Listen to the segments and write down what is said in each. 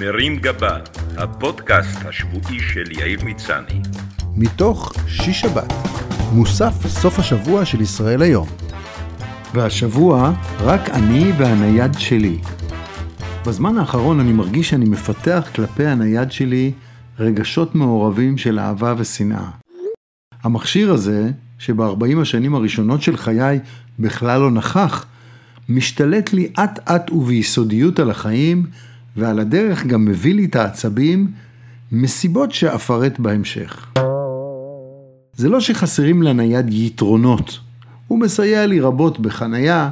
מרים גבה, הפודקאסט השבועי של יאיר מצני. מתוך שיש שבת, מוסף סוף השבוע של ישראל היום. והשבוע, רק אני והנייד שלי. בזמן האחרון אני מרגיש שאני מפתח כלפי הנייד שלי רגשות מעורבים של אהבה ושנאה. המכשיר הזה, שב-40 השנים הראשונות של חיי בכלל לא נכח, משתלט לי אט אט וביסודיות על החיים, ועל הדרך גם מביא לי את העצבים, מסיבות שאפרט בהמשך. זה לא שחסרים לנייד יתרונות, הוא מסייע לי רבות בחנייה,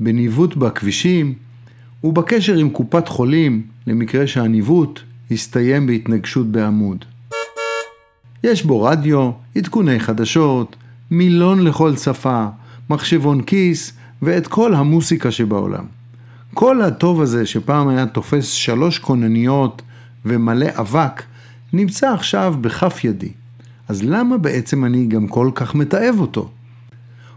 בניווט בכבישים, ובקשר עם קופת חולים, למקרה שהניווט יסתיים בהתנגשות בעמוד. יש בו רדיו, עדכוני חדשות, מילון לכל שפה, מחשבון כיס ואת כל המוסיקה שבעולם. כל הטוב הזה שפעם היה תופס שלוש כונניות ומלא אבק, נמצא עכשיו בכף ידי. אז למה בעצם אני גם כל כך מתעב אותו?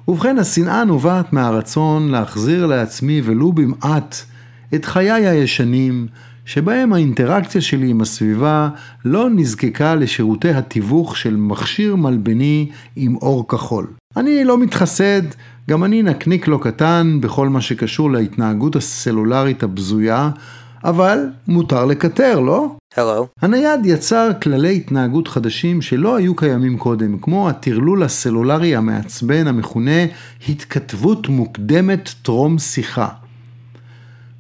ובכן, השנאה נובעת מהרצון להחזיר לעצמי ולו במעט את חיי הישנים, שבהם האינטראקציה שלי עם הסביבה לא נזקקה לשירותי התיווך של מכשיר מלבני עם אור כחול. אני לא מתחסד, גם אני נקניק לא קטן בכל מה שקשור להתנהגות הסלולרית הבזויה, אבל מותר לקטר, לא? Hello. הנייד יצר כללי התנהגות חדשים שלא היו קיימים קודם, כמו הטרלול הסלולרי המעצבן המכונה התכתבות מוקדמת טרום שיחה.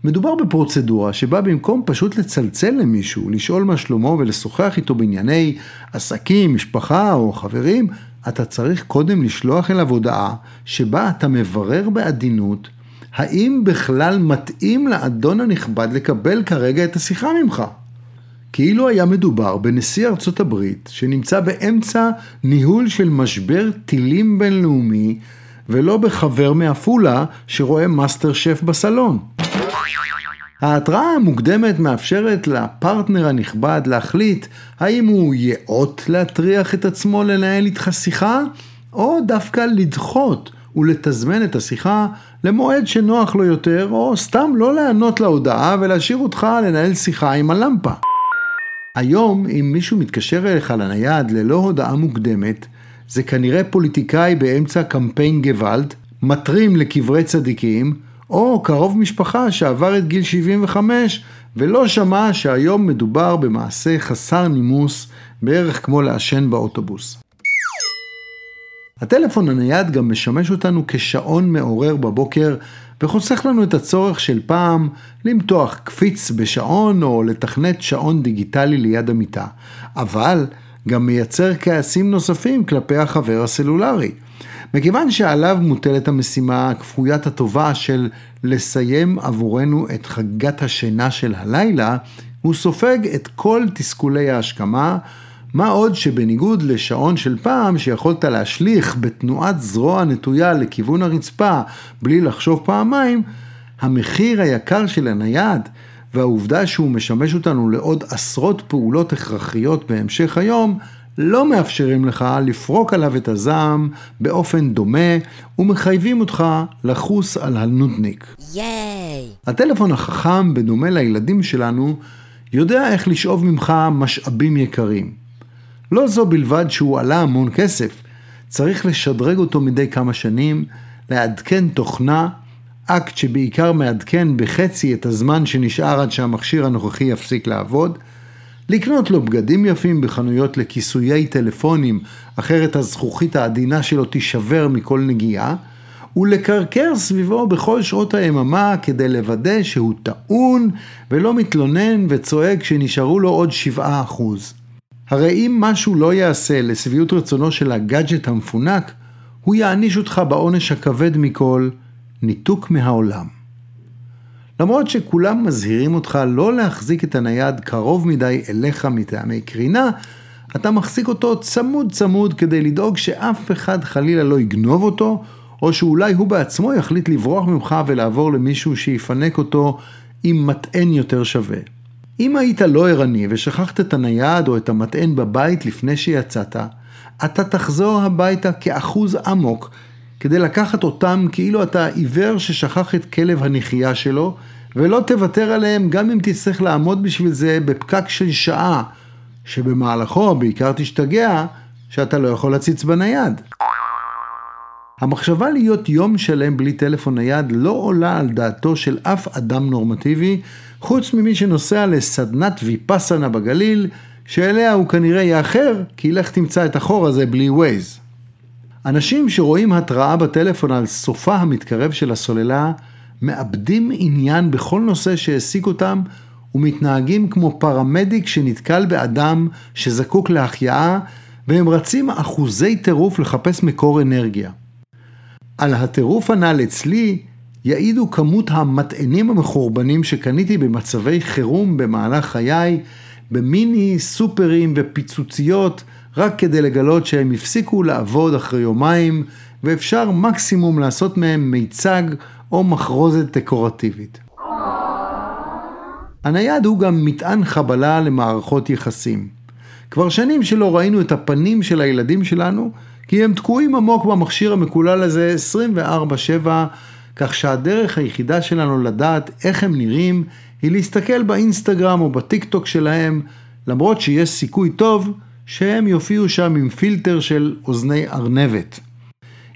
מדובר בפרוצדורה שבה במקום פשוט לצלצל למישהו, לשאול מה שלמה ולשוחח איתו בענייני עסקים, משפחה או חברים, אתה צריך קודם לשלוח אליו הודעה שבה אתה מברר בעדינות האם בכלל מתאים לאדון הנכבד לקבל כרגע את השיחה ממך. כאילו היה מדובר בנשיא ארצות הברית שנמצא באמצע ניהול של משבר טילים בינלאומי ולא בחבר מעפולה שרואה מאסטר שף בסלון. ההתראה המוקדמת מאפשרת לפרטנר הנכבד להחליט האם הוא יאות להטריח את עצמו לנהל איתך שיחה, או דווקא לדחות ולתזמן את השיחה למועד שנוח לו יותר, או סתם לא לענות להודעה ולהשאיר אותך לנהל שיחה עם הלמפה. היום, אם מישהו מתקשר אליך לנייד ללא הודעה מוקדמת, זה כנראה פוליטיקאי באמצע קמפיין גוואלד, מטרים לקברי צדיקים, או קרוב משפחה שעבר את גיל 75 ולא שמע שהיום מדובר במעשה חסר נימוס, בערך כמו לעשן באוטובוס. הטלפון הנייד גם משמש אותנו כשעון מעורר בבוקר וחוסך לנו את הצורך של פעם למתוח קפיץ בשעון או לתכנת שעון דיגיטלי ליד המיטה, אבל גם מייצר כעסים נוספים כלפי החבר הסלולרי. מכיוון שעליו מוטלת המשימה כפוית הטובה של לסיים עבורנו את חגת השינה של הלילה, הוא סופג את כל תסכולי ההשכמה, מה עוד שבניגוד לשעון של פעם שיכולת להשליך בתנועת זרוע נטויה לכיוון הרצפה בלי לחשוב פעמיים, המחיר היקר של הנייד והעובדה שהוא משמש אותנו לעוד עשרות פעולות הכרחיות בהמשך היום, לא מאפשרים לך לפרוק עליו את הזעם באופן דומה ומחייבים אותך לחוס על הנודניק. ייי! הטלפון החכם, בדומה לילדים שלנו, יודע איך לשאוב ממך משאבים יקרים. לא זו בלבד שהוא עלה המון כסף, צריך לשדרג אותו מדי כמה שנים, לעדכן תוכנה, אקט שבעיקר מעדכן בחצי את הזמן שנשאר עד שהמכשיר הנוכחי יפסיק לעבוד, לקנות לו בגדים יפים בחנויות לכיסויי טלפונים, אחרת הזכוכית העדינה שלו תישבר מכל נגיעה, ולקרקר סביבו בכל שעות היממה כדי לוודא שהוא טעון ולא מתלונן וצועק שנשארו לו עוד 7%. הרי אם משהו לא יעשה לשביעות רצונו של הגאדג'ט המפונק, הוא יעניש אותך בעונש הכבד מכל, ניתוק מהעולם. למרות שכולם מזהירים אותך לא להחזיק את הנייד קרוב מדי אליך מטעמי קרינה, אתה מחזיק אותו צמוד צמוד כדי לדאוג שאף אחד חלילה לא יגנוב אותו, או שאולי הוא בעצמו יחליט לברוח ממך ולעבור למישהו שיפנק אותו עם מטען יותר שווה. אם היית לא ערני ושכחת את הנייד או את המטען בבית לפני שיצאת, אתה תחזור הביתה כאחוז אמוק כדי לקחת אותם כאילו אתה עיוור ששכח את כלב הנחייה שלו, ולא תוותר עליהם גם אם תצטרך לעמוד בשביל זה בפקק של שעה, שבמהלכו בעיקר תשתגע שאתה לא יכול להציץ בנייד. המחשבה להיות יום שלם בלי טלפון נייד לא עולה על דעתו של אף אדם נורמטיבי, חוץ ממי שנוסע לסדנת ויפאסנה בגליל, שאליה הוא כנראה יאחר, כי לך תמצא את החור הזה בלי ווייז. אנשים שרואים התראה בטלפון על סופה המתקרב של הסוללה, מאבדים עניין בכל נושא שהעסיק אותם ומתנהגים כמו פרמדיק שנתקל באדם שזקוק להחייאה והם רצים אחוזי טירוף לחפש מקור אנרגיה. על הטירוף הנ"ל אצלי יעידו כמות המטענים המחורבנים שקניתי במצבי חירום במהלך חיי, במיני סופרים ופיצוציות, רק כדי לגלות שהם הפסיקו לעבוד אחרי יומיים, ואפשר מקסימום לעשות מהם מיצג או מחרוזת דקורטיבית. הנייד הוא גם מטען חבלה למערכות יחסים. כבר שנים שלא ראינו את הפנים של הילדים שלנו, כי הם תקועים עמוק במכשיר המקולל הזה 24/7, כך שהדרך היחידה שלנו לדעת איך הם נראים, היא להסתכל באינסטגרם או בטיק טוק שלהם, למרות שיש סיכוי טוב שהם יופיעו שם עם פילטר של אוזני ארנבת.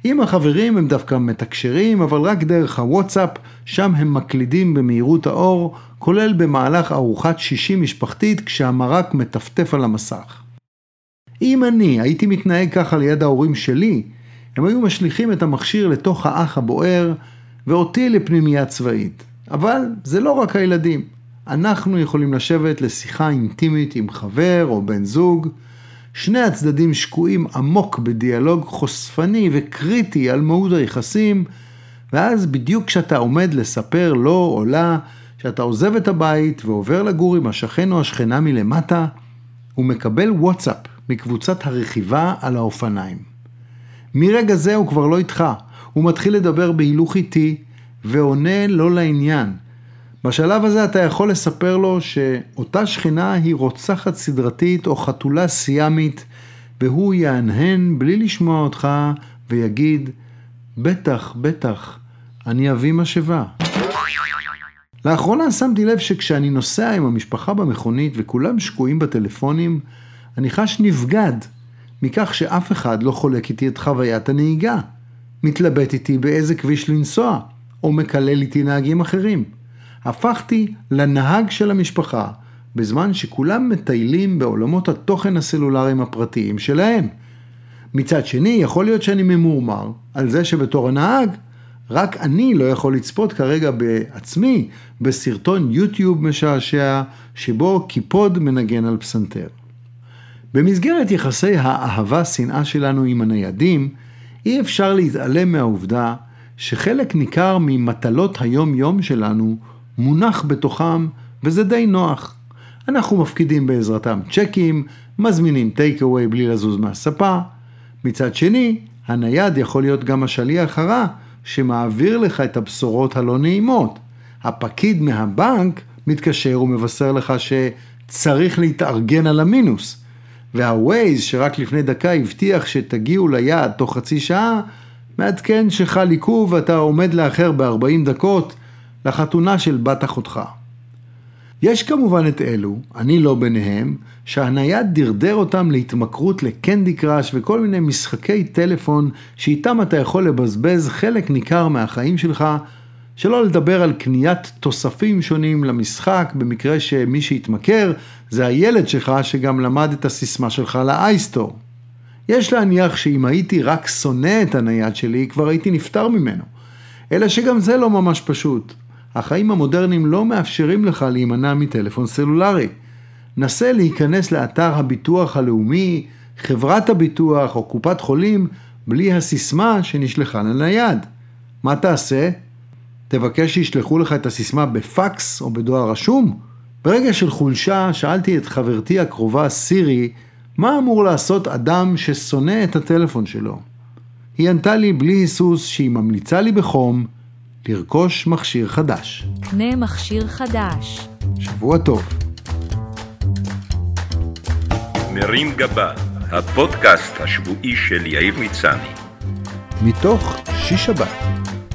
עם החברים הם דווקא מתקשרים, אבל רק דרך הוואטסאפ, שם הם מקלידים במהירות האור, כולל במהלך ארוחת שישי משפחתית כשהמרק מטפטף על המסך. אם אני הייתי מתנהג ככה ליד ההורים שלי, הם היו משליכים את המכשיר לתוך האח הבוער ואותי לפנימייה צבאית. אבל זה לא רק הילדים. אנחנו יכולים לשבת לשיחה אינטימית עם חבר או בן זוג, שני הצדדים שקועים עמוק בדיאלוג חושפני וקריטי על מהות היחסים, ואז בדיוק כשאתה עומד לספר לו או לה שאתה עוזב את הבית ועובר לגור עם השכן או השכנה מלמטה, הוא מקבל וואטסאפ מקבוצת הרכיבה על האופניים. מרגע זה הוא כבר לא איתך, הוא מתחיל לדבר בהילוך איטי ועונה לא לעניין. בשלב הזה אתה יכול לספר לו שאותה שכנה היא רוצחת סדרתית או חתולה סיאמית והוא יהנהן בלי לשמוע אותך ויגיד בטח, בטח, אני אביא משאבה. לאחרונה שמתי לב שכשאני נוסע עם המשפחה במכונית וכולם שקועים בטלפונים, אני חש נבגד מכך שאף אחד לא חולק איתי את חוויית הנהיגה, מתלבט איתי באיזה כביש לנסוע, או מקלל איתי נהגים אחרים. הפכתי לנהג של המשפחה, בזמן שכולם מטיילים בעולמות התוכן הסלולריים הפרטיים שלהם. מצד שני, יכול להיות שאני ממורמר על זה שבתור הנהג, רק אני לא יכול לצפות כרגע בעצמי בסרטון יוטיוב משעשע שבו קיפוד מנגן על פסנתר. במסגרת יחסי האהבה-שנאה שלנו עם הניידים, אי אפשר להתעלם מהעובדה שחלק ניכר ממטלות היום-יום שלנו מונח בתוכם וזה די נוח. אנחנו מפקידים בעזרתם צ'קים, מזמינים טייק אווי בלי לזוז מהספה. מצד שני, הנייד יכול להיות גם השליח הרע שמעביר לך את הבשורות הלא נעימות. הפקיד מהבנק מתקשר ומבשר לך שצריך להתארגן על המינוס. והווייז שרק לפני דקה הבטיח שתגיעו ליעד תוך חצי שעה, מעדכן שחל עיכוב ואתה עומד לאחר ב-40 דקות לחתונה של בת אחותך. יש כמובן את אלו, אני לא ביניהם, שהנייד דרדר אותם להתמכרות לקנדי קראש וכל מיני משחקי טלפון שאיתם אתה יכול לבזבז חלק ניכר מהחיים שלך, שלא לדבר על קניית תוספים שונים למשחק במקרה שמי שהתמכר זה הילד שלך שגם למד את הסיסמה שלך לאייסטור. יש להניח שאם הייתי רק שונא את הנייד שלי כבר הייתי נפטר ממנו. אלא שגם זה לא ממש פשוט. החיים המודרניים לא מאפשרים לך להימנע מטלפון סלולרי. נסה להיכנס לאתר הביטוח הלאומי, חברת הביטוח או קופת חולים בלי הסיסמה שנשלחה לנייד. מה תעשה? תבקש שישלחו לך את הסיסמה בפקס או בדואר רשום? ברגע של חולשה שאלתי את חברתי הקרובה סירי, מה אמור לעשות אדם ששונא את הטלפון שלו? היא ענתה לי בלי היסוס שהיא ממליצה לי בחום לרכוש מכשיר חדש. קנה מכשיר חדש. שבוע טוב. מרים גבה, הפודקאסט השבועי של יאיר מצני. מתוך שיש שבת,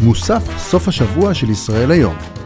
מוסף סוף השבוע של ישראל היום.